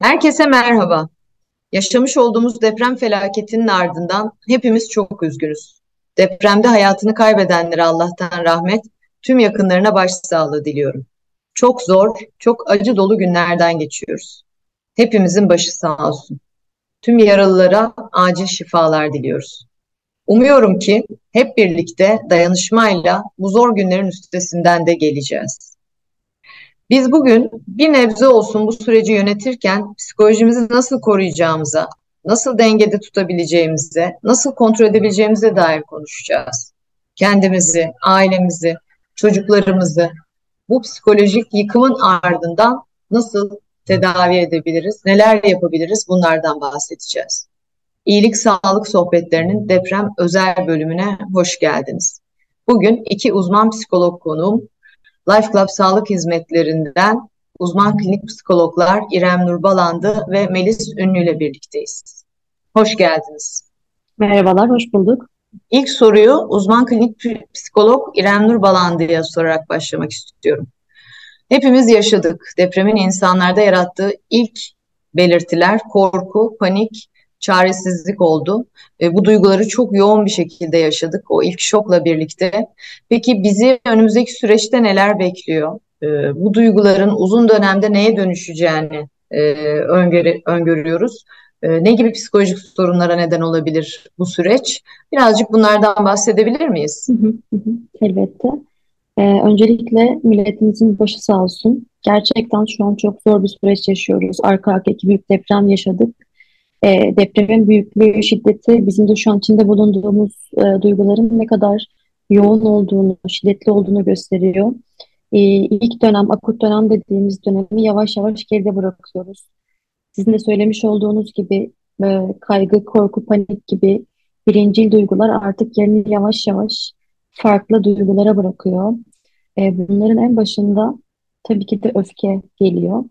Herkese merhaba. Yaşamış olduğumuz deprem felaketinin ardından hepimiz çok üzgünüz. Depremde hayatını kaybedenlere Allah'tan rahmet, tüm yakınlarına başsağlığı diliyorum. Çok zor, çok acı dolu günlerden geçiyoruz. Hepimizin başı sağ olsun. Tüm yaralılara acil şifalar diliyoruz. Umuyorum ki hep birlikte dayanışmayla bu zor günlerin üstesinden de geleceğiz. Biz bugün bir nebze olsun bu süreci yönetirken psikolojimizi nasıl koruyacağımıza, nasıl dengede tutabileceğimize, nasıl kontrol edebileceğimize dair konuşacağız. Kendimizi, ailemizi, çocuklarımızı bu psikolojik yıkımın ardından nasıl tedavi edebiliriz, neler yapabiliriz bunlardan bahsedeceğiz. İyilik Sağlık Sohbetlerinin deprem özel bölümüne hoş geldiniz. Bugün iki uzman psikolog konuğum Life Club Sağlık Hizmetlerinden uzman klinik psikologlar İrem Nurbalandı ve Melis Ünlü ile birlikteyiz. Hoş geldiniz. Merhabalar, hoş bulduk. İlk soruyu uzman klinik psikolog İrem Nurbalandı'ya sorarak başlamak istiyorum. Hepimiz yaşadık. Depremin insanlarda yarattığı ilk belirtiler korku, panik, çaresizlik oldu. E, bu duyguları çok yoğun bir şekilde yaşadık o ilk şokla birlikte. Peki bizi önümüzdeki süreçte neler bekliyor? E, bu duyguların uzun dönemde neye dönüşeceğini e, öngörü, öngörüyoruz. E, ne gibi psikolojik sorunlara neden olabilir bu süreç? Birazcık bunlardan bahsedebilir miyiz? elbette. Ee, öncelikle milletimizin başı sağ olsun. Gerçekten şu an çok zor bir süreç yaşıyoruz. Arka arkaya iki büyük deprem yaşadık e, depremin büyüklüğü, şiddeti bizim de şu an içinde bulunduğumuz e, duyguların ne kadar yoğun olduğunu, şiddetli olduğunu gösteriyor. E, ilk dönem, akut dönem dediğimiz dönemi yavaş yavaş geride bırakıyoruz. Sizin de söylemiş olduğunuz gibi e, kaygı, korku, panik gibi birincil duygular artık yerini yavaş yavaş farklı duygulara bırakıyor. E, bunların en başında tabii ki de öfke geliyor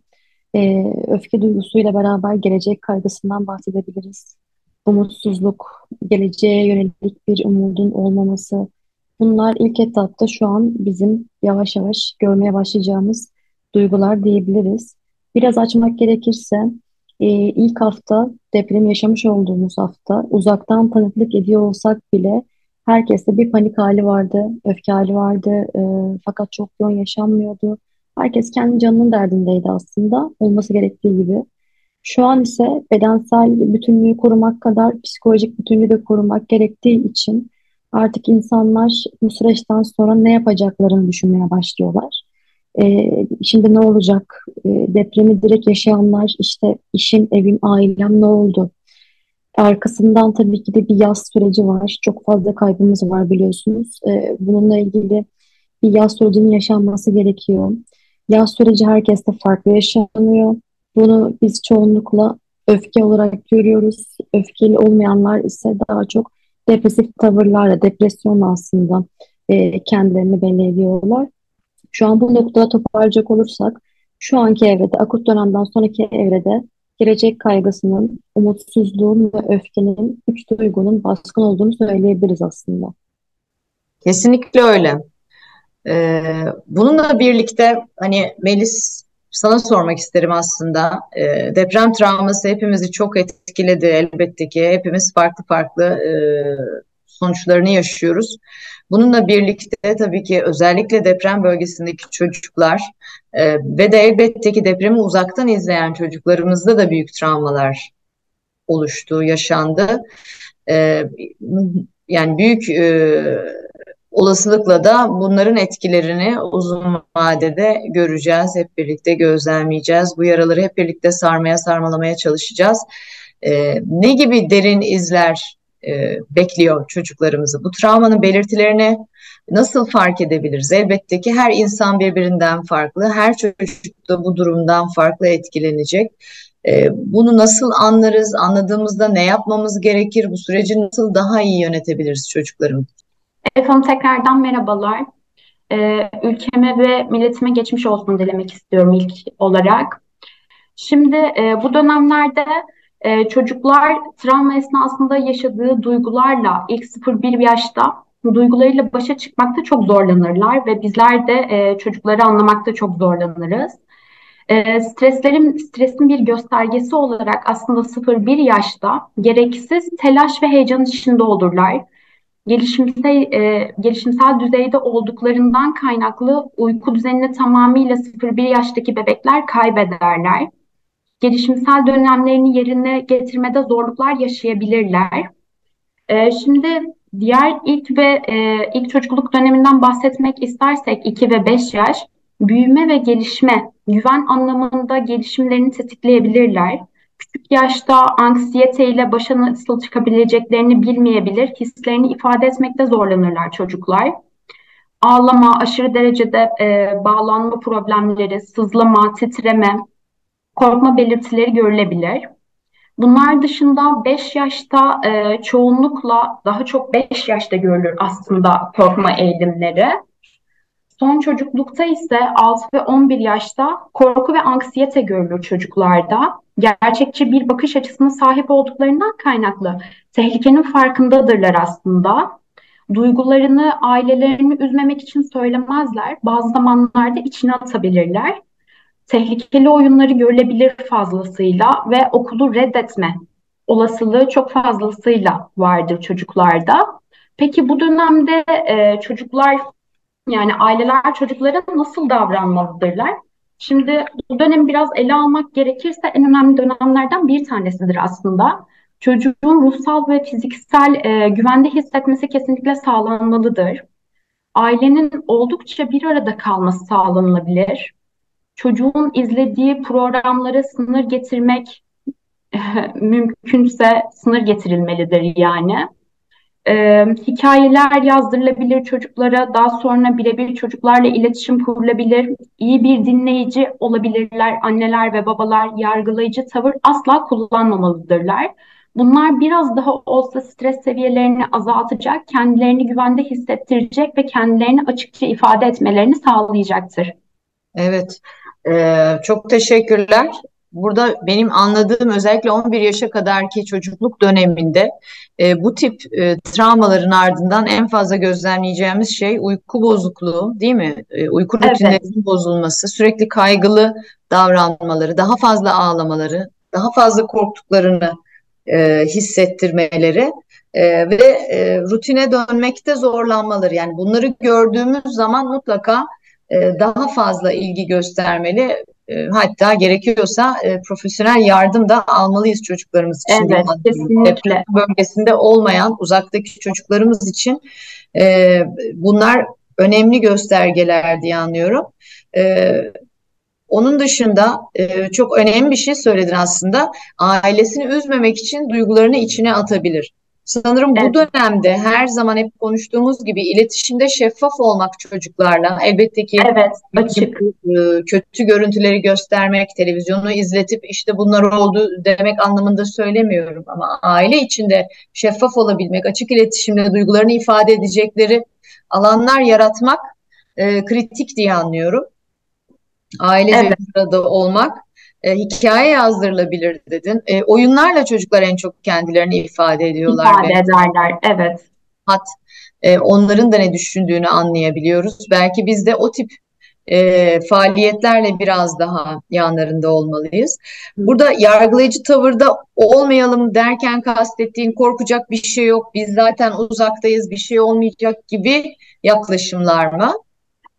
e, öfke duygusuyla beraber gelecek kaygısından bahsedebiliriz. Umutsuzluk, geleceğe yönelik bir umudun olmaması. Bunlar ilk etapta şu an bizim yavaş yavaş görmeye başlayacağımız duygular diyebiliriz. Biraz açmak gerekirse e, ilk hafta deprem yaşamış olduğumuz hafta uzaktan tanıklık ediyor olsak bile herkeste bir panik hali vardı, öfke hali vardı e, fakat çok yoğun yaşanmıyordu. Herkes kendi canının derdindeydi aslında olması gerektiği gibi. Şu an ise bedensel bütünlüğü korumak kadar psikolojik bütünlüğü de korumak gerektiği için artık insanlar bu süreçten sonra ne yapacaklarını düşünmeye başlıyorlar. Ee, şimdi ne olacak? Ee, depremi direkt yaşayanlar işte işim, evim, ailem ne oldu? Arkasından tabii ki de bir yaz süreci var. Çok fazla kaybımız var biliyorsunuz. Ee, bununla ilgili bir yaz sürecinin yaşanması gerekiyor. Yaz süreci herkeste farklı yaşanıyor. Bunu biz çoğunlukla öfke olarak görüyoruz. Öfkeli olmayanlar ise daha çok depresif tavırlarla, depresyon aslında e, kendilerini belli ediyorlar. Şu an bu noktada toparlayacak olursak, şu anki evrede, akut dönemden sonraki evrede gelecek kaygısının, umutsuzluğun ve öfkenin, üç duygunun baskın olduğunu söyleyebiliriz aslında. Kesinlikle öyle. Ee, bununla birlikte hani Melis sana sormak isterim aslında. Ee, deprem travması hepimizi çok etkiledi elbette ki. Hepimiz farklı farklı e, sonuçlarını yaşıyoruz. Bununla birlikte tabii ki özellikle deprem bölgesindeki çocuklar e, ve de elbette ki depremi uzaktan izleyen çocuklarımızda da büyük travmalar oluştu, yaşandı. E, yani büyük e, olasılıkla da bunların etkilerini uzun vadede göreceğiz. Hep birlikte gözlemleyeceğiz. Bu yaraları hep birlikte sarmaya sarmalamaya çalışacağız. Ee, ne gibi derin izler e, bekliyor çocuklarımızı? Bu travmanın belirtilerini nasıl fark edebiliriz? Elbette ki her insan birbirinden farklı. Her çocuk da bu durumdan farklı etkilenecek. Ee, bunu nasıl anlarız? Anladığımızda ne yapmamız gerekir? Bu süreci nasıl daha iyi yönetebiliriz çocuklarımız? Efendim tekrardan merhabalar. Ee, ülkeme ve milletime geçmiş olsun dilemek istiyorum ilk olarak. Şimdi e, bu dönemlerde e, çocuklar travma esnasında yaşadığı duygularla ilk 0-1 yaşta duygularıyla başa çıkmakta çok zorlanırlar ve bizler de e, çocukları anlamakta çok zorlanırız. E, streslerin stresin bir göstergesi olarak aslında 0-1 yaşta gereksiz telaş ve heyecan içinde olurlar. Gelişimsel, e, gelişimsel düzeyde olduklarından kaynaklı uyku düzenini tamamıyla 0-1 yaştaki bebekler kaybederler. Gelişimsel dönemlerini yerine getirmede zorluklar yaşayabilirler. E, şimdi diğer ilk ve e, ilk çocukluk döneminden bahsetmek istersek 2 ve 5 yaş büyüme ve gelişme, güven anlamında gelişimlerini tetikleyebilirler. Küçük yaşta anksiyete ile başa nasıl çıkabileceklerini bilmeyebilir, hislerini ifade etmekte zorlanırlar çocuklar. Ağlama, aşırı derecede e, bağlanma problemleri, sızlama, titreme, korkma belirtileri görülebilir. Bunlar dışında 5 yaşta e, çoğunlukla daha çok 5 yaşta görülür aslında korkma eğilimleri. Son çocuklukta ise 6 ve 11 yaşta korku ve anksiyete görülür çocuklarda. Gerçekçi bir bakış açısına sahip olduklarından kaynaklı tehlikenin farkındadırlar aslında. Duygularını ailelerini üzmemek için söylemezler. Bazı zamanlarda içine atabilirler. Tehlikeli oyunları görülebilir fazlasıyla ve okulu reddetme olasılığı çok fazlasıyla vardır çocuklarda. Peki bu dönemde e, çocuklar yani aileler çocuklara nasıl davranmalıdırlar? Şimdi bu dönemi biraz ele almak gerekirse en önemli dönemlerden bir tanesidir aslında. Çocuğun ruhsal ve fiziksel e, güvende hissetmesi kesinlikle sağlanmalıdır. Ailenin oldukça bir arada kalması sağlanılabilir. Çocuğun izlediği programlara sınır getirmek mümkünse sınır getirilmelidir yani. E, hikayeler yazdırılabilir çocuklara, daha sonra birebir çocuklarla iletişim kurulabilir, iyi bir dinleyici olabilirler. Anneler ve babalar yargılayıcı tavır asla kullanmamalıdırlar. Bunlar biraz daha olsa stres seviyelerini azaltacak, kendilerini güvende hissettirecek ve kendilerini açıkça ifade etmelerini sağlayacaktır. Evet, ee, çok teşekkürler. Burada benim anladığım özellikle 11 yaşa kadarki çocukluk döneminde e, bu tip e, travmaların ardından en fazla gözlemleyeceğimiz şey uyku bozukluğu değil mi? E, uyku rutinlerinin evet. bozulması, sürekli kaygılı davranmaları, daha fazla ağlamaları, daha fazla korktuklarını e, hissettirmeleri e, ve e, rutine dönmekte zorlanmaları. Yani bunları gördüğümüz zaman mutlaka e, daha fazla ilgi göstermeli. E, hatta gerekiyorsa e, profesyonel yardım da almalıyız çocuklarımız için. Evet, kesinlikle. bölgesinde olmayan uzaktaki çocuklarımız için bunlar önemli göstergeler diye anlıyorum. Onun dışında çok önemli bir şey söyledin aslında. Ailesini üzmemek için duygularını içine atabilir. Sanırım evet. bu dönemde her zaman hep konuştuğumuz gibi iletişimde şeffaf olmak çocuklarla elbette ki evet, açık. E, kötü görüntüleri göstermek, televizyonu izletip işte bunlar oldu demek anlamında söylemiyorum ama aile içinde şeffaf olabilmek, açık iletişimle duygularını ifade edecekleri alanlar yaratmak e, kritik diye anlıyorum. Ailece evet. bir arada olmak e, hikaye yazdırılabilir dedin. E, oyunlarla çocuklar en çok kendilerini ifade ediyorlar. İfade ederler, evet. Hat, e, onların da ne düşündüğünü anlayabiliyoruz. Belki biz de o tip e, faaliyetlerle biraz daha yanlarında olmalıyız. Burada yargılayıcı tavırda olmayalım derken kastettiğin korkacak bir şey yok, biz zaten uzaktayız, bir şey olmayacak gibi yaklaşımlar mı?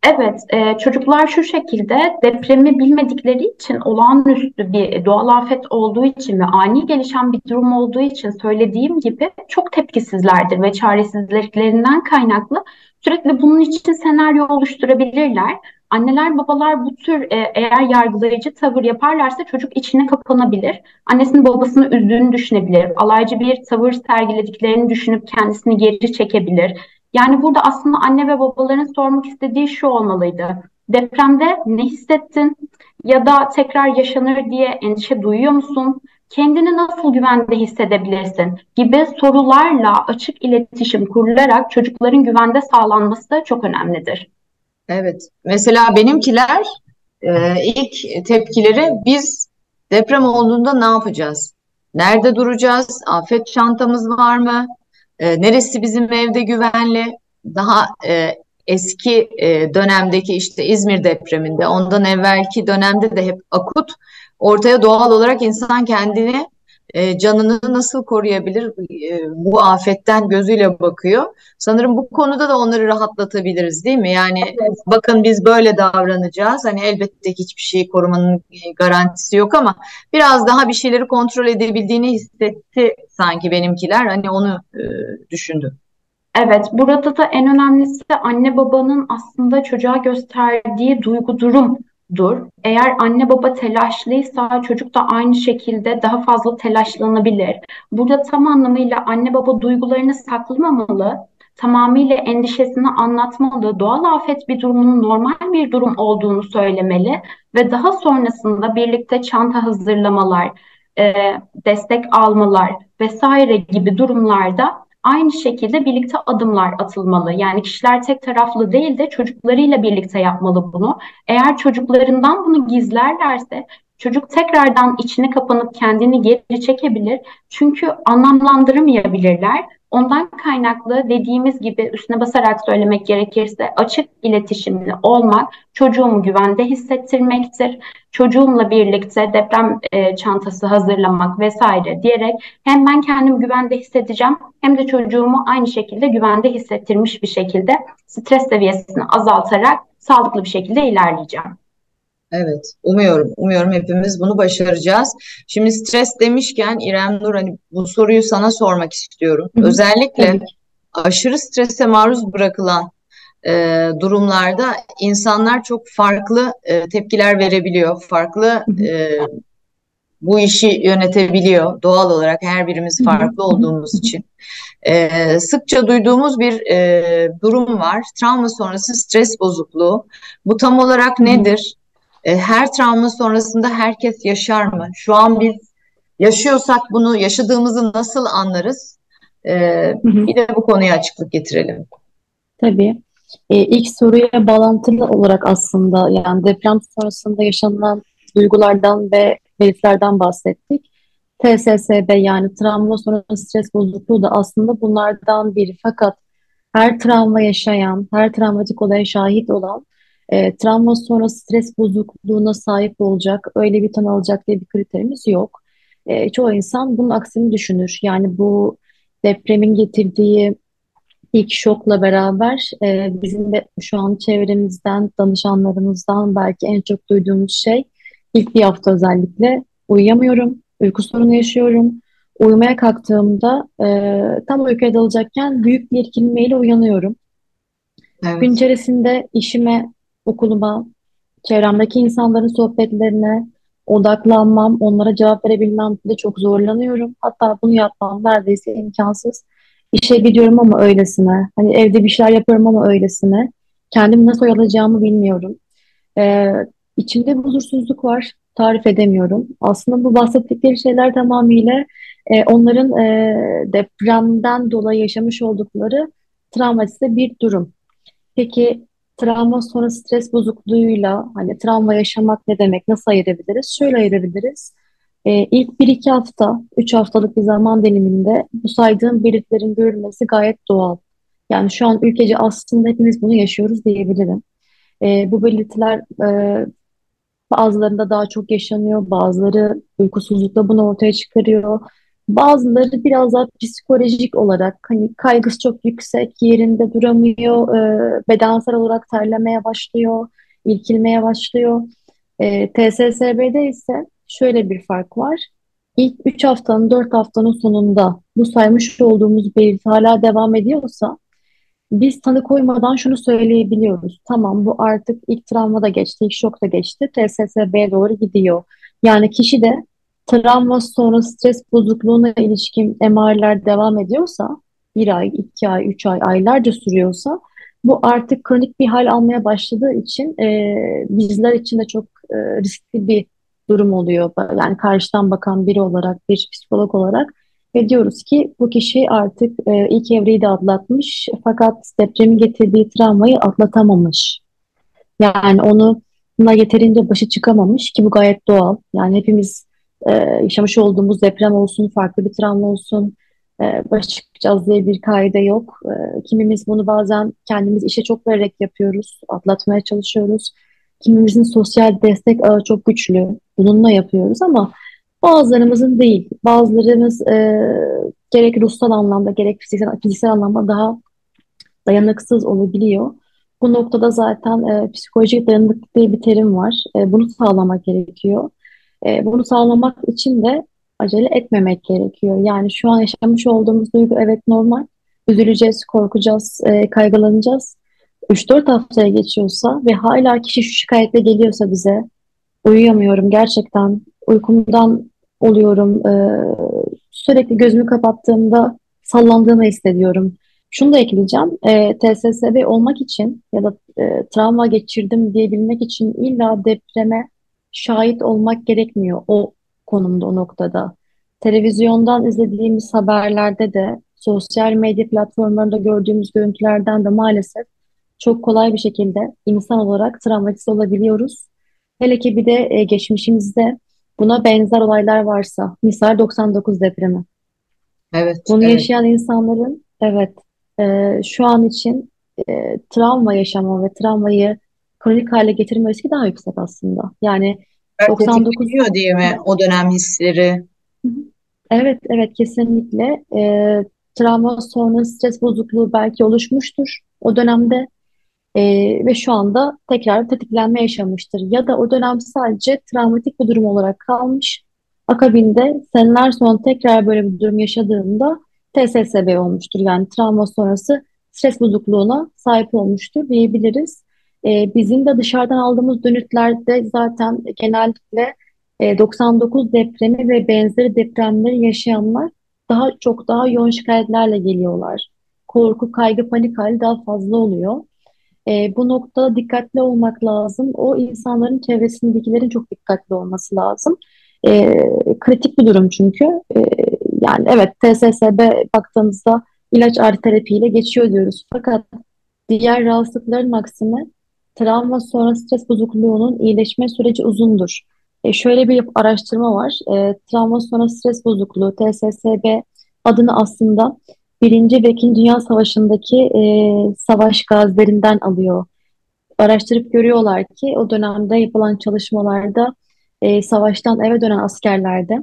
Evet, e, çocuklar şu şekilde depremi bilmedikleri için olağanüstü bir doğal afet olduğu için ve ani gelişen bir durum olduğu için söylediğim gibi çok tepkisizlerdir ve çaresizliklerinden kaynaklı sürekli bunun için senaryo oluşturabilirler. Anneler babalar bu tür e, eğer yargılayıcı tavır yaparlarsa çocuk içine kapanabilir. Annesini babasını üzdüğünü düşünebilir. Alaycı bir tavır sergilediklerini düşünüp kendisini geri çekebilir yani burada aslında anne ve babaların sormak istediği şu olmalıydı. Depremde ne hissettin ya da tekrar yaşanır diye endişe duyuyor musun? Kendini nasıl güvende hissedebilirsin gibi sorularla açık iletişim kurularak çocukların güvende sağlanması da çok önemlidir. Evet. Mesela benimkiler e, ilk tepkileri biz deprem olduğunda ne yapacağız? Nerede duracağız? Afet çantamız var mı? E, neresi bizim evde güvenli? Daha e, eski e, dönemdeki işte İzmir depreminde, ondan evvelki dönemde de hep akut ortaya doğal olarak insan kendini e, canını nasıl koruyabilir e, bu afetten gözüyle bakıyor. Sanırım bu konuda da onları rahatlatabiliriz değil mi? Yani evet. bakın biz böyle davranacağız. Hani elbette hiçbir şeyi korumanın e, garantisi yok ama biraz daha bir şeyleri kontrol edebildiğini hissetti sanki benimkiler. Hani onu e, düşündüm. Evet, burada da en önemlisi anne babanın aslında çocuğa gösterdiği duygu durum dur. Eğer anne baba telaşlıysa çocuk da aynı şekilde daha fazla telaşlanabilir. Burada tam anlamıyla anne baba duygularını saklamamalı, tamamıyla endişesini anlatmalı, doğal afet bir durumunun normal bir durum olduğunu söylemeli ve daha sonrasında birlikte çanta hazırlamalar, destek almalar vesaire gibi durumlarda aynı şekilde birlikte adımlar atılmalı. Yani kişiler tek taraflı değil de çocuklarıyla birlikte yapmalı bunu. Eğer çocuklarından bunu gizlerlerse çocuk tekrardan içine kapanıp kendini geri çekebilir. Çünkü anlamlandıramayabilirler Ondan kaynaklı dediğimiz gibi üstüne basarak söylemek gerekirse açık iletişimli olmak çocuğumu güvende hissettirmektir. Çocuğumla birlikte deprem e, çantası hazırlamak vesaire diyerek hem ben kendimi güvende hissedeceğim hem de çocuğumu aynı şekilde güvende hissettirmiş bir şekilde stres seviyesini azaltarak sağlıklı bir şekilde ilerleyeceğim. Evet, umuyorum. Umuyorum hepimiz bunu başaracağız. Şimdi stres demişken İrem Nur hani bu soruyu sana sormak istiyorum. Özellikle aşırı strese maruz bırakılan e, durumlarda insanlar çok farklı e, tepkiler verebiliyor. Farklı e, bu işi yönetebiliyor doğal olarak her birimiz farklı olduğumuz için. E, sıkça duyduğumuz bir e, durum var. Travma sonrası stres bozukluğu. Bu tam olarak nedir? E, her travma sonrasında herkes yaşar mı? Şu an biz yaşıyorsak bunu yaşadığımızı nasıl anlarız? E, Bir de bu konuya açıklık getirelim. Tabii. E, ilk soruya bağlantılı olarak aslında yani deprem sonrasında yaşanılan duygulardan ve belirtilerden bahsettik. TSSB yani travma sonrası stres bozukluğu da aslında bunlardan biri. Fakat her travma yaşayan, her travmatik olaya şahit olan e, travma sonrası stres bozukluğuna sahip olacak, öyle bir tanı alacak diye bir kriterimiz yok. E, çoğu insan bunun aksini düşünür. Yani bu depremin getirdiği ilk şokla beraber e, bizim de şu an çevremizden, danışanlarımızdan belki en çok duyduğumuz şey ilk bir hafta özellikle uyuyamıyorum, uyku sorunu yaşıyorum. Uyumaya kalktığımda e, tam uykuya dalacakken büyük bir irkilmeyle uyanıyorum. Evet. Gün içerisinde işime okuluma, çevremdeki insanların sohbetlerine odaklanmam, onlara cevap verebilmem de çok zorlanıyorum. Hatta bunu yapmam neredeyse imkansız. İşe gidiyorum ama öylesine. Hani evde bir şeyler yapıyorum ama öylesine. Kendimi nasıl oyalayacağımı bilmiyorum. Ee, içimde bir huzursuzluk var. Tarif edemiyorum. Aslında bu bahsettikleri şeyler tamamıyla e, onların e, depremden dolayı yaşamış oldukları travmatise bir durum. Peki travma sonra stres bozukluğuyla hani travma yaşamak ne demek, nasıl ayırabiliriz? Şöyle ayırabiliriz. Ee, ilk bir iki hafta, üç haftalık bir zaman diliminde bu saydığım belirtilerin görülmesi gayet doğal. Yani şu an ülkece aslında hepimiz bunu yaşıyoruz diyebilirim. Ee, bu belirtiler e, bazılarında daha çok yaşanıyor, bazıları uykusuzlukla bunu ortaya çıkarıyor. Bazıları biraz daha psikolojik olarak hani kaygısı çok yüksek, yerinde duramıyor, e, bedensel olarak terlemeye başlıyor, ilkilmeye başlıyor. E, TSSB'de ise şöyle bir fark var. İlk 3 haftanın 4 haftanın sonunda bu saymış olduğumuz belirti hala devam ediyorsa biz tanı koymadan şunu söyleyebiliyoruz. Tamam bu artık ilk travma da geçti, ilk şok da geçti. TSSB'ye doğru gidiyor. Yani kişi de travma sonra stres bozukluğuna ilişkin MR'ler devam ediyorsa, bir ay, iki ay, üç ay, aylarca sürüyorsa bu artık kronik bir hal almaya başladığı için e, bizler için de çok e, riskli bir durum oluyor. Yani karşıdan bakan biri olarak, bir psikolog olarak ve diyoruz ki bu kişi artık e, ilk evreyi de atlatmış fakat depremin getirdiği travmayı atlatamamış. Yani onu yeterince başı çıkamamış ki bu gayet doğal. Yani hepimiz e, yaşamış olduğumuz deprem olsun, farklı bir travma olsun, E, başa çıkacağız diye bir kaide yok. E, kimimiz bunu bazen kendimiz işe çok vererek yapıyoruz, atlatmaya çalışıyoruz. Kimimizin sosyal destek ağı çok güçlü, bununla yapıyoruz ama bazılarımızın değil. Bazılarımız e, gerek ruhsal anlamda gerek fiziksel, fiziksel anlamda daha dayanıksız olabiliyor. Bu noktada zaten e, psikolojik dayanıklık diye bir terim var. E, bunu sağlamak gerekiyor. E, bunu sağlamak için de acele etmemek gerekiyor. Yani şu an yaşamış olduğumuz duygu evet normal. Üzüleceğiz, korkacağız, e, kaygılanacağız. 3-4 haftaya geçiyorsa ve hala kişi şu şikayetle geliyorsa bize uyuyamıyorum gerçekten uykumdan oluyorum e, sürekli gözümü kapattığımda sallandığımı hissediyorum. Şunu da ekleyeceğim. E, TSSB olmak için ya da e, travma geçirdim diyebilmek için illa depreme şahit olmak gerekmiyor o konumda, o noktada. Televizyondan izlediğimiz haberlerde de, sosyal medya platformlarında gördüğümüz görüntülerden de maalesef çok kolay bir şekilde insan olarak travmatize olabiliyoruz. Hele ki bir de e, geçmişimizde buna benzer olaylar varsa, misal 99 depremi. Evet, Bunu evet. yaşayan insanların, evet, e, şu an için e, travma yaşama ve travmayı kronik hale getirme riski daha yüksek aslında. Yani Belki 99 tetikliyor diye mi o dönem hisleri? Evet, evet kesinlikle. Ee, travma sonrası stres bozukluğu belki oluşmuştur o dönemde Ee, ve şu anda tekrar tetiklenme yaşamıştır. Ya da o dönem sadece travmatik bir durum olarak kalmış. Akabinde seneler sonra tekrar böyle bir durum yaşadığında TSSB olmuştur. Yani travma sonrası stres bozukluğuna sahip olmuştur diyebiliriz. Ee, bizim de dışarıdan aldığımız dönütlerde zaten genellikle e, 99 depremi ve benzeri depremleri yaşayanlar daha çok daha yoğun şikayetlerle geliyorlar. Korku, kaygı, panik hali daha fazla oluyor. E, bu noktada dikkatli olmak lazım. O insanların çevresindekilerin çok dikkatli olması lazım. E, kritik bir durum çünkü. E, yani evet TSSB baktığımızda ilaç ağrı terapiyle geçiyor diyoruz. Fakat diğer rahatsızlıkların aksine travma sonra stres bozukluğunun iyileşme süreci uzundur. E, şöyle bir araştırma var. E, travma sonra stres bozukluğu TSSB adını aslında Birinci ve İkinci Dünya Savaşı'ndaki e, savaş gazilerinden alıyor. Araştırıp görüyorlar ki o dönemde yapılan çalışmalarda e, savaştan eve dönen askerlerde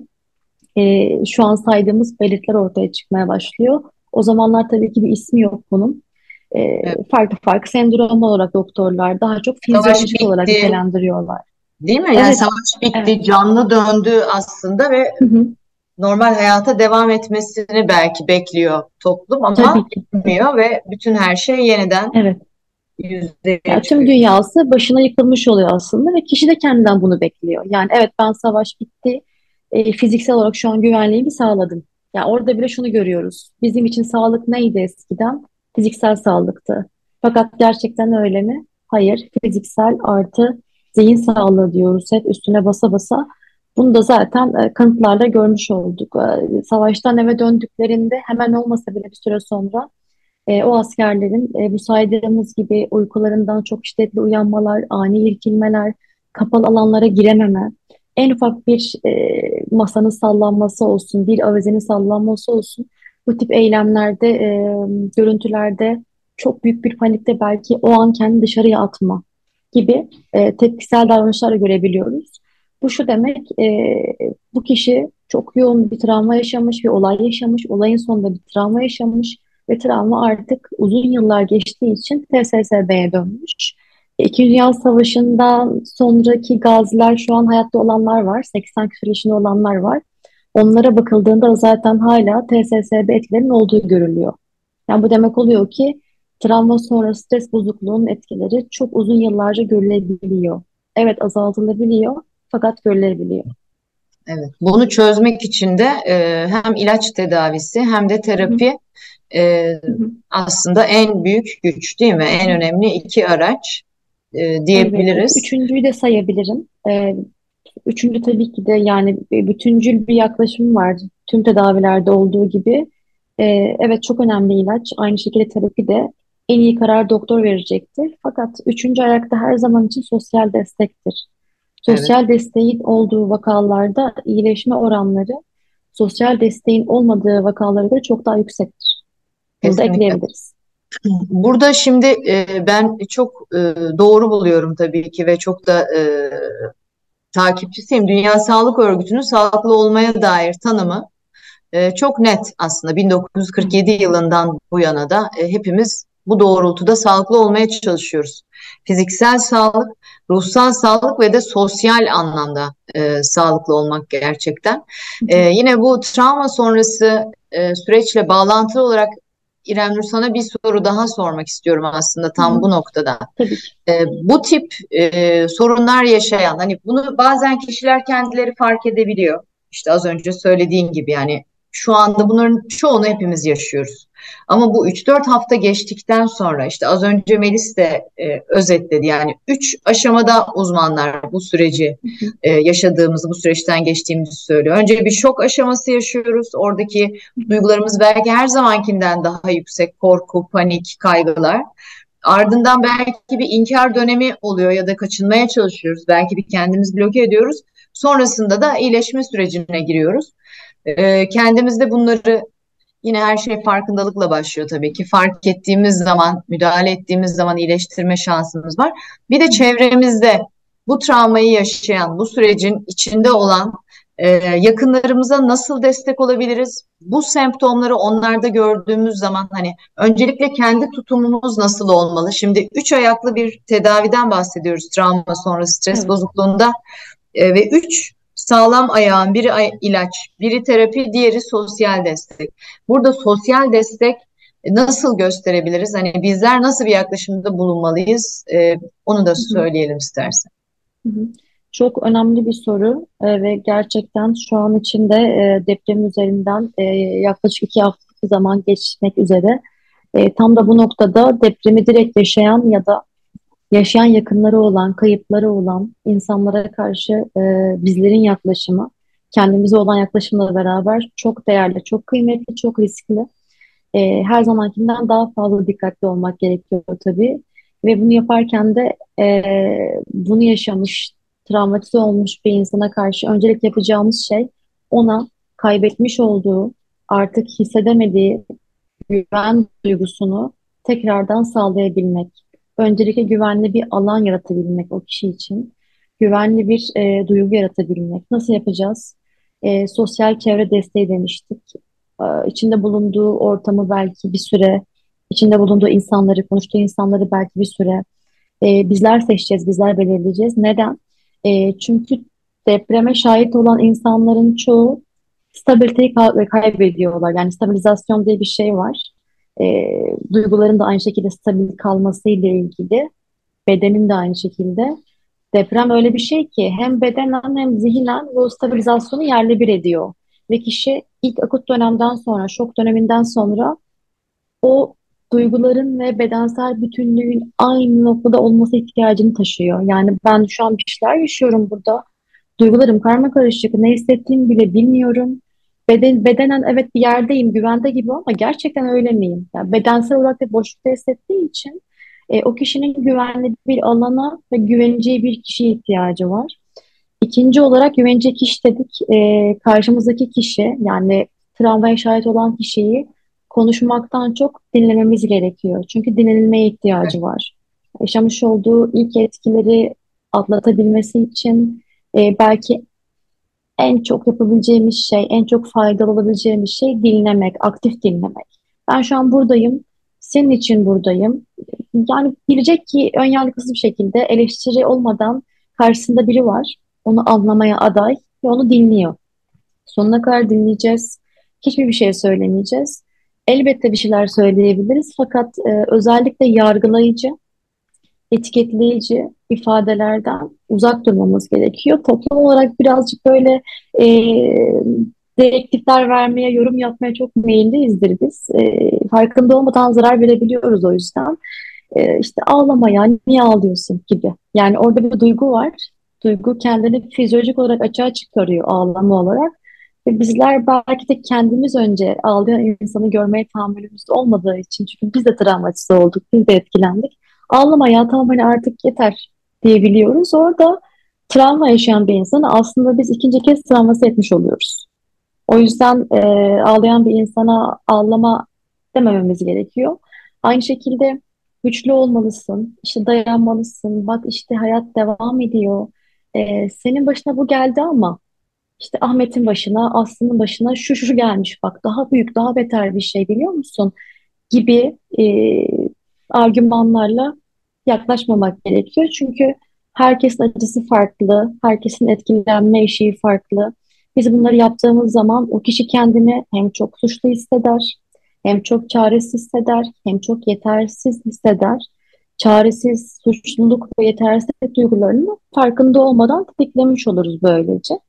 e, şu an saydığımız belirtiler ortaya çıkmaya başlıyor. O zamanlar tabii ki bir ismi yok bunun. E, Evet. farklı farklı sendrom olarak doktorlar daha çok fizyolojik olarak nitelendiriyorlar. değil mi? Yani Evet, savaş bitti, evet. canlı döndü aslında ve Hı hı. normal hayata devam etmesini belki bekliyor toplum ama bilmiyor ve bütün her şey yeniden Evet. Yani tüm dünyası başına yıkılmış oluyor aslında ve kişi de kendinden bunu bekliyor. Yani evet ben savaş bitti, e, fiziksel olarak şu an güvenliğimi sağladım. Yani orada bile şunu görüyoruz. Bizim için sağlık neydi eskiden? Fiziksel sağlıktı. Fakat gerçekten öyle mi? Hayır, fiziksel artı zihin sağlığı diyoruz hep üstüne basa basa. Bunu da zaten e, kanıtlarla görmüş olduk. E, savaştan eve döndüklerinde hemen olmasa bile bir süre sonra e, o askerlerin bu saydığımız gibi uykularından çok şiddetli uyanmalar, ani irkilmeler, kapalı alanlara girememe, en ufak bir masanın sallanması olsun, bir avizenin sallanması olsun, bu tip eylemlerde, e, görüntülerde çok büyük bir panikte belki o an kendini dışarıya atma gibi e, tepkisel davranışlar da görebiliyoruz. Bu şu demek, e, bu kişi çok yoğun bir travma yaşamış, bir olay yaşamış, olayın sonunda bir travma yaşamış ve travma artık uzun yıllar geçtiği için TSSB'ye dönmüş. İkinci Dünya Savaşı'ndan sonraki gaziler şu an hayatta olanlar var. 80 küsur yaşında olanlar var. Onlara bakıldığında zaten hala TSSB etkilerinin olduğu görülüyor. Yani bu demek oluyor ki travma sonrası stres bozukluğunun etkileri çok uzun yıllarca görülebiliyor. Evet azaltılabiliyor fakat görülebiliyor. Evet. Bunu çözmek için de e, hem ilaç tedavisi hem de terapi e, aslında en büyük güç değil mi? En önemli iki araç e, Evet, diyebiliriz. üçüncüyü de sayabilirim. Ee, üçüncü tabii ki de yani bir bütüncül bir yaklaşım var tüm tedavilerde olduğu gibi. Ee, evet çok önemli ilaç. Aynı şekilde terapi de en iyi karar doktor verecektir. Fakat üçüncü ayakta her zaman için sosyal destektir. Evet. Sosyal desteğin olduğu vakalarda iyileşme oranları sosyal desteğin olmadığı vakalara göre çok daha yüksektir. Bunu da ekleyebiliriz. Burada şimdi e, ben çok e, doğru buluyorum tabii ki ve çok da e, takipçisiyim. Dünya Sağlık Örgütü'nün sağlıklı olmaya dair tanımı e, çok net aslında. 1947 yılından bu yana da e, hepimiz bu doğrultuda sağlıklı olmaya çalışıyoruz. Fiziksel sağlık, ruhsal sağlık ve de sosyal anlamda e, sağlıklı olmak gerçekten. E, yine bu travma sonrası e, süreçle bağlantılı olarak İrem Nur sana bir soru daha sormak istiyorum aslında tam Hı. bu noktada. Tabii. E, bu tip e, sorunlar yaşayan hani bunu bazen kişiler kendileri fark edebiliyor. İşte az önce söylediğin gibi yani şu anda bunların çoğunu hepimiz yaşıyoruz. Ama bu 3-4 hafta geçtikten sonra işte az önce Melis de e, özetledi. Yani 3 aşamada uzmanlar bu süreci e, yaşadığımızı, bu süreçten geçtiğimizi söylüyor. Önce bir şok aşaması yaşıyoruz. Oradaki duygularımız belki her zamankinden daha yüksek. Korku, panik, kaygılar. Ardından belki bir inkar dönemi oluyor ya da kaçınmaya çalışıyoruz. Belki bir kendimiz bloke ediyoruz. Sonrasında da iyileşme sürecine giriyoruz. E, kendimizde bunları yine her şey farkındalıkla başlıyor tabii ki. Fark ettiğimiz zaman, müdahale ettiğimiz zaman iyileştirme şansımız var. Bir de çevremizde bu travmayı yaşayan, bu sürecin içinde olan e, yakınlarımıza nasıl destek olabiliriz? Bu semptomları onlarda gördüğümüz zaman hani öncelikle kendi tutumumuz nasıl olmalı? Şimdi üç ayaklı bir tedaviden bahsediyoruz travma sonrası stres bozukluğunda e, ve üç sağlam ayağın biri ilaç, biri terapi, diğeri sosyal destek. Burada sosyal destek nasıl gösterebiliriz? Hani bizler nasıl bir yaklaşımda bulunmalıyız? Ee, onu da söyleyelim istersen. Çok önemli bir soru ee, ve gerçekten şu an içinde e, deprem üzerinden e, yaklaşık iki haftalık zaman geçmek üzere. E, tam da bu noktada depremi direkt yaşayan ya da yaşayan yakınları olan, kayıpları olan insanlara karşı e, bizlerin yaklaşımı, kendimize olan yaklaşımla beraber çok değerli, çok kıymetli, çok riskli. E, her zamankinden daha fazla dikkatli olmak gerekiyor tabii. Ve bunu yaparken de e, bunu yaşamış, travmatize olmuş bir insana karşı öncelik yapacağımız şey ona kaybetmiş olduğu, artık hissedemediği güven duygusunu tekrardan sağlayabilmek öncelikle güvenli bir alan yaratabilmek o kişi için. Güvenli bir e, duygu yaratabilmek. Nasıl yapacağız? E, sosyal çevre desteği demiştik. E, içinde bulunduğu ortamı belki bir süre, içinde bulunduğu insanları, konuştuğu insanları belki bir süre e, bizler seçeceğiz, bizler belirleyeceğiz. Neden? E, çünkü depreme şahit olan insanların çoğu stabiliteyi kaybediyorlar. Yani stabilizasyon diye bir şey var e, duyguların da aynı şekilde stabil kalması ile ilgili, bedenin de aynı şekilde. Deprem öyle bir şey ki hem bedenen hem zihnen bu stabilizasyonu yerle bir ediyor. Ve kişi ilk akut dönemden sonra, şok döneminden sonra o duyguların ve bedensel bütünlüğün aynı noktada olması ihtiyacını taşıyor. Yani ben şu an bir şeyler yaşıyorum burada. Duygularım karma karışık, ne hissettiğimi bile bilmiyorum. Beden, bedenen evet bir yerdeyim, güvende gibi ama gerçekten öyle miyim? Yani bedensel olarak da boşlukta hissettiği için e, o kişinin güvenli bir alana ve güveneceği bir kişiye ihtiyacı var. İkinci olarak güvenecek kişi dedik. E, karşımızdaki kişi yani travmaya şahit olan kişiyi konuşmaktan çok dinlememiz gerekiyor. Çünkü dinlenilmeye ihtiyacı var. Yaşamış olduğu ilk etkileri atlatabilmesi için e, belki en çok yapabileceğimiz şey, en çok faydalı olabileceğimiz şey dinlemek, aktif dinlemek. Ben şu an buradayım, senin için buradayım. Yani bilecek ki ön yargısız bir şekilde eleştiri olmadan karşısında biri var. Onu anlamaya aday ve onu dinliyor. Sonuna kadar dinleyeceğiz. Hiçbir bir şey söylemeyeceğiz. Elbette bir şeyler söyleyebiliriz fakat e, özellikle yargılayıcı etiketleyici ifadelerden uzak durmamız gerekiyor. Toplum olarak birazcık böyle e, direktifler vermeye, yorum yapmaya çok meyilliyizdir biz. E, farkında olmadan zarar verebiliyoruz o yüzden. E, işte ağlama ya, niye ağlıyorsun gibi. Yani orada bir duygu var. Duygu kendini fizyolojik olarak açığa çıkarıyor ağlama olarak. Ve bizler belki de kendimiz önce ağlayan insanı görmeye tahammülümüz olmadığı için çünkü biz de travmatize olduk, biz de etkilendik ağlama ya tamam hani artık yeter diyebiliyoruz. Orada travma yaşayan bir insan aslında biz ikinci kez travması etmiş oluyoruz. O yüzden e, ağlayan bir insana ağlama demememiz gerekiyor. Aynı şekilde güçlü olmalısın, işte dayanmalısın, bak işte hayat devam ediyor. E, senin başına bu geldi ama işte Ahmet'in başına, Aslı'nın başına şu şu gelmiş bak daha büyük, daha beter bir şey biliyor musun? Gibi e, argümanlarla yaklaşmamak gerekiyor. Çünkü herkesin acısı farklı, herkesin etkilenme eşiği farklı. Biz bunları yaptığımız zaman o kişi kendini hem çok suçlu hisseder, hem çok çaresiz hisseder, hem çok yetersiz hisseder. Çaresiz, suçluluk ve yetersizlik duygularını farkında olmadan tetiklemiş oluruz böylece.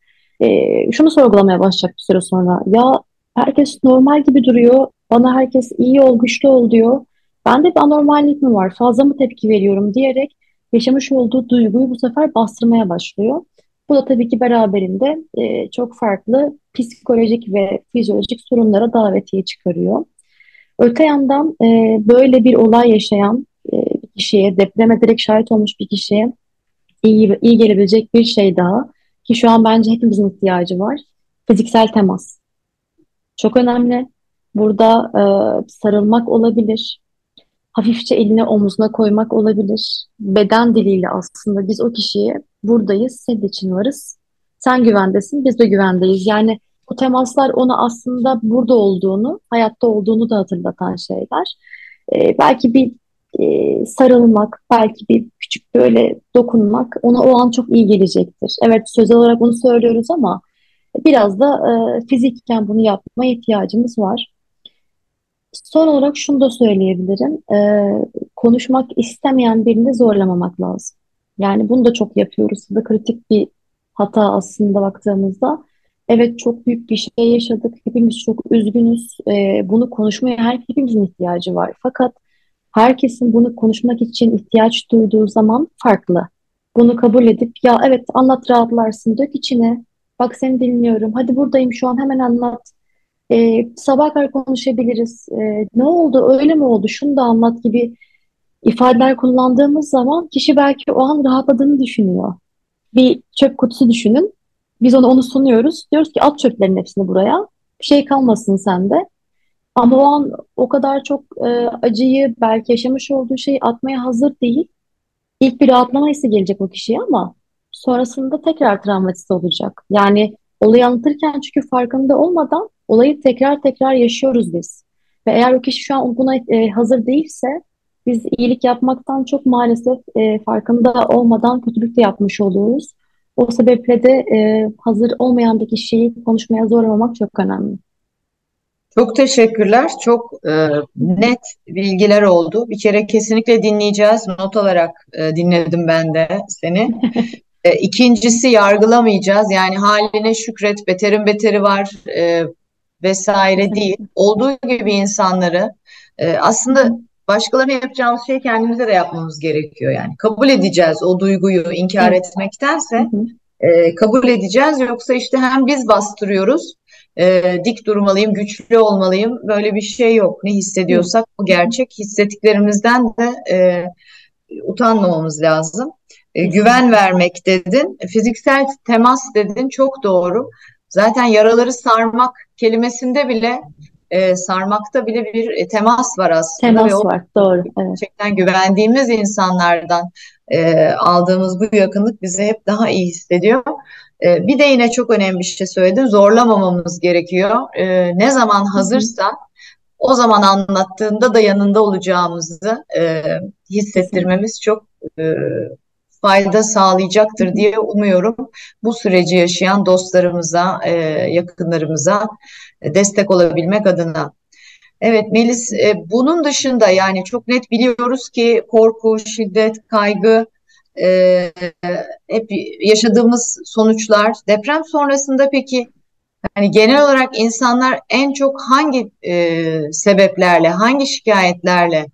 Ee, şunu sorgulamaya başlayacak bir süre sonra. Ya herkes normal gibi duruyor, bana herkes iyi ol, güçlü ol diyor. Bende bir anormallik mi var, fazla mı tepki veriyorum diyerek yaşamış olduğu duyguyu bu sefer bastırmaya başlıyor. Bu da tabii ki beraberinde e, çok farklı psikolojik ve fizyolojik sorunlara davetiye çıkarıyor. Öte yandan e, böyle bir olay yaşayan e, bir kişiye, depreme direkt şahit olmuş bir kişiye iyi, iyi gelebilecek bir şey daha ki şu an bence hepimizin ihtiyacı var. Fiziksel temas. Çok önemli. Burada e, sarılmak olabilir, hafifçe elini omuzuna koymak olabilir. Beden diliyle aslında biz o kişiye buradayız, senin için varız. Sen güvendesin, biz de güvendeyiz. Yani bu temaslar ona aslında burada olduğunu, hayatta olduğunu da hatırlatan şeyler. Ee, belki bir e, sarılmak, belki bir küçük böyle dokunmak ona o an çok iyi gelecektir. Evet sözel olarak bunu söylüyoruz ama biraz da e, fizikken bunu yapmaya ihtiyacımız var. Son olarak şunu da söyleyebilirim. Ee, konuşmak istemeyen birini zorlamamak lazım. Yani bunu da çok yapıyoruz. Bu da kritik bir hata aslında baktığımızda. Evet çok büyük bir şey yaşadık. Hepimiz çok üzgünüz. Ee, bunu konuşmaya her hepimizin ihtiyacı var. Fakat herkesin bunu konuşmak için ihtiyaç duyduğu zaman farklı. Bunu kabul edip ya evet anlat rahatlarsın dök içine. Bak seni dinliyorum. Hadi buradayım şu an hemen anlat e, sabah kadar konuşabiliriz. E, ne oldu, öyle mi oldu, şunu da anlat gibi ifadeler kullandığımız zaman kişi belki o an rahatladığını düşünüyor. Bir çöp kutusu düşünün. Biz onu onu sunuyoruz. Diyoruz ki at çöplerin hepsini buraya. Bir şey kalmasın sende. Ama o an o kadar çok e, acıyı belki yaşamış olduğu şeyi atmaya hazır değil. İlk bir rahatlama hissi gelecek o kişiye ama sonrasında tekrar travmatize olacak. Yani olayı anlatırken çünkü farkında olmadan olayı tekrar tekrar yaşıyoruz biz. Ve eğer o kişi şu an buna e, hazır değilse biz iyilik yapmaktan çok maalesef e, farkında olmadan kötülük de yapmış oluyoruz. O sebeple de e, hazır olmayan bir kişiyi konuşmaya zorlamamak çok önemli. Çok teşekkürler. Çok e, net bilgiler oldu. Bir kere kesinlikle dinleyeceğiz. Not olarak e, dinledim ben de seni. E, ikincisi yargılamayacağız. Yani haline şükret, beterin beteri var e, vesaire değil. Olduğu gibi insanları e, aslında başkalarına yapacağımız şey kendimize de yapmamız gerekiyor. Yani kabul edeceğiz o duyguyu inkar etmektense e, kabul edeceğiz. Yoksa işte hem biz bastırıyoruz, e, dik durmalıyım, güçlü olmalıyım. Böyle bir şey yok. Ne hissediyorsak o gerçek. Hissettiklerimizden de e, utanmamamız lazım. E, güven vermek dedin, fiziksel temas dedin çok doğru. Zaten yaraları sarmak kelimesinde bile e, sarmakta bile bir e, temas var aslında. Temas Ve o, var, doğru. Evet. Gerçekten güvendiğimiz insanlardan e, aldığımız bu yakınlık bizi hep daha iyi hissediyor. E, bir de yine çok önemli bir şey söyledin, zorlamamamız gerekiyor. E, ne zaman hazırsa o zaman anlattığında da yanında olacağımızı e, hissettirmemiz çok e, fayda sağlayacaktır diye umuyorum. Bu süreci yaşayan dostlarımıza, e, yakınlarımıza destek olabilmek adına. Evet Melis, e, bunun dışında yani çok net biliyoruz ki korku, şiddet, kaygı e, hep yaşadığımız sonuçlar. Deprem sonrasında peki yani genel olarak insanlar en çok hangi e, sebeplerle, hangi şikayetlerle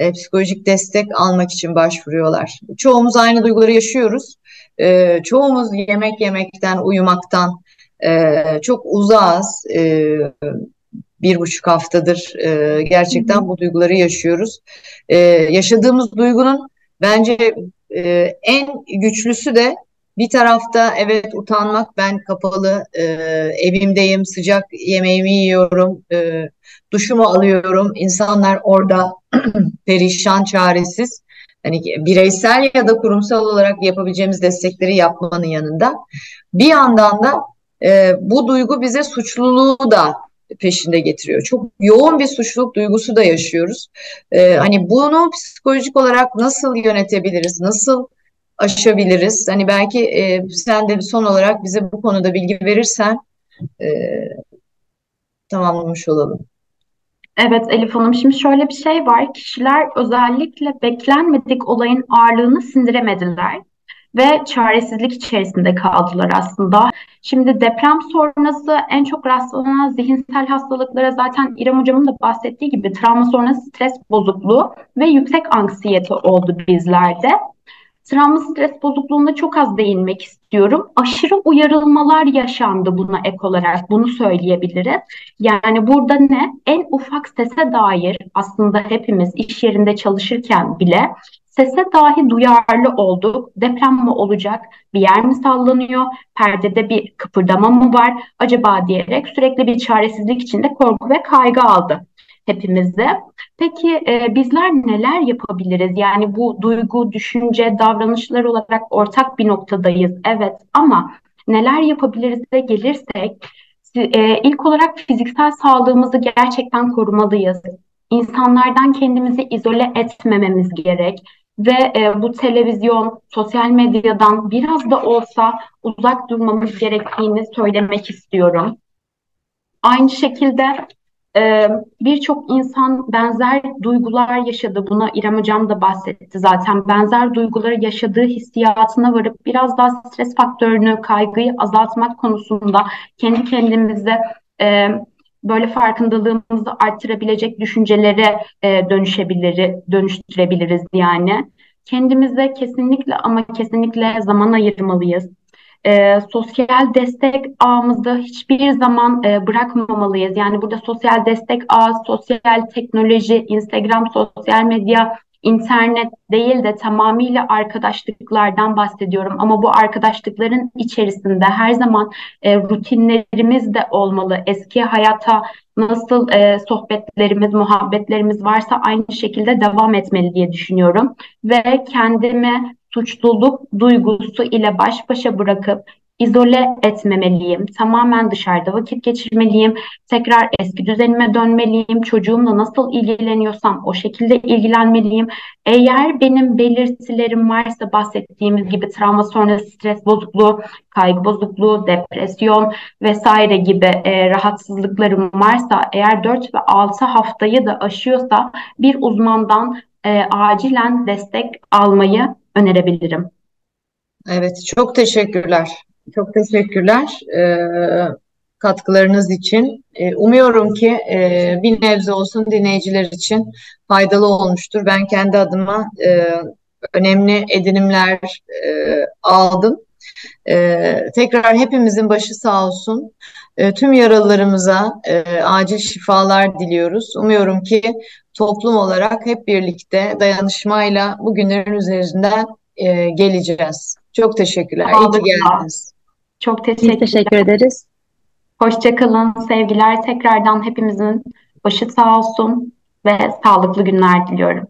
e, psikolojik destek almak için başvuruyorlar. Çoğumuz aynı duyguları yaşıyoruz. E, çoğumuz yemek yemekten, uyumaktan e, çok uzağız. E, bir buçuk haftadır e, gerçekten bu duyguları yaşıyoruz. E, yaşadığımız duygunun bence e, en güçlüsü de Bir tarafta evet utanmak ben kapalı e, evimdeyim sıcak yemeğimi yiyorum e, duşumu alıyorum insanlar orada perişan çaresiz hani bireysel ya da kurumsal olarak yapabileceğimiz destekleri yapmanın yanında bir yandan da e, bu duygu bize suçluluğu da peşinde getiriyor. Çok yoğun bir suçluluk duygusu da yaşıyoruz. Ee, hani bunu psikolojik olarak nasıl yönetebiliriz? Nasıl aşabiliriz? Hani belki e, sen de son olarak bize bu konuda bilgi verirsen e, tamamlamış olalım. Evet Elif Hanım, şimdi şöyle bir şey var. Kişiler özellikle beklenmedik olayın ağırlığını sindiremediler ve çaresizlik içerisinde kaldılar aslında. Şimdi deprem sonrası en çok rastlanan zihinsel hastalıklara zaten İrem Hocam'ın da bahsettiği gibi travma sonrası stres bozukluğu ve yüksek anksiyete oldu bizlerde. Travma stres bozukluğuna çok az değinmek istiyorum. Aşırı uyarılmalar yaşandı buna ek olarak bunu söyleyebiliriz. Yani burada ne? En ufak sese dair aslında hepimiz iş yerinde çalışırken bile Sese dahi duyarlı olduk. Deprem mi olacak? Bir yer mi sallanıyor? Perdede bir kıpırdama mı var? Acaba diyerek sürekli bir çaresizlik içinde korku ve kaygı aldı hepimizde. Peki e, bizler neler yapabiliriz? Yani bu duygu, düşünce, davranışlar olarak ortak bir noktadayız. Evet ama neler yapabiliriz de gelirsek e, ilk olarak fiziksel sağlığımızı gerçekten korumalıyız. İnsanlardan kendimizi izole etmememiz gerek ve e, bu televizyon, sosyal medyadan biraz da olsa uzak durmamız gerektiğini söylemek istiyorum. Aynı şekilde e, birçok insan benzer duygular yaşadı. Buna İrem Hocam da bahsetti zaten. Benzer duyguları yaşadığı hissiyatına varıp biraz daha stres faktörünü, kaygıyı azaltmak konusunda kendi kendimize e, böyle farkındalığımızı arttırabilecek düşüncelere e, dönüşebilir, dönüştürebiliriz yani. Kendimize kesinlikle ama kesinlikle zaman ayırmalıyız. E, sosyal destek ağımızı hiçbir zaman e, bırakmamalıyız. Yani burada sosyal destek ağı, sosyal teknoloji, Instagram, sosyal medya internet değil de tamamıyla arkadaşlıklardan bahsediyorum. Ama bu arkadaşlıkların içerisinde her zaman e, rutinlerimiz de olmalı. Eski hayata nasıl e, sohbetlerimiz, muhabbetlerimiz varsa aynı şekilde devam etmeli diye düşünüyorum. Ve kendimi suçluluk duygusu ile baş başa bırakıp izole etmemeliyim. Tamamen dışarıda vakit geçirmeliyim. Tekrar eski düzenime dönmeliyim. Çocuğumla nasıl ilgileniyorsam o şekilde ilgilenmeliyim. Eğer benim belirtilerim varsa bahsettiğimiz gibi travma sonrası stres bozukluğu, kaygı bozukluğu, depresyon vesaire gibi e, rahatsızlıklarım varsa eğer 4 ve 6 haftayı da aşıyorsa bir uzmandan e, acilen destek almayı önerebilirim. Evet, çok teşekkürler. Çok teşekkürler e, katkılarınız için. E, umuyorum ki e, bir nebze olsun dinleyiciler için faydalı olmuştur. Ben kendi adıma e, önemli edinimler e, aldım. E, tekrar hepimizin başı sağ olsun. E, tüm yaralılarımıza e, acil şifalar diliyoruz. Umuyorum ki toplum olarak hep birlikte dayanışmayla bu günlerin üzerinden e, geleceğiz. Çok teşekkürler. İyi ki geldiniz. Çok teşekkür, teşekkür ederiz. Hoşçakalın. Sevgiler. Tekrardan hepimizin başı sağ olsun ve sağlıklı günler diliyorum.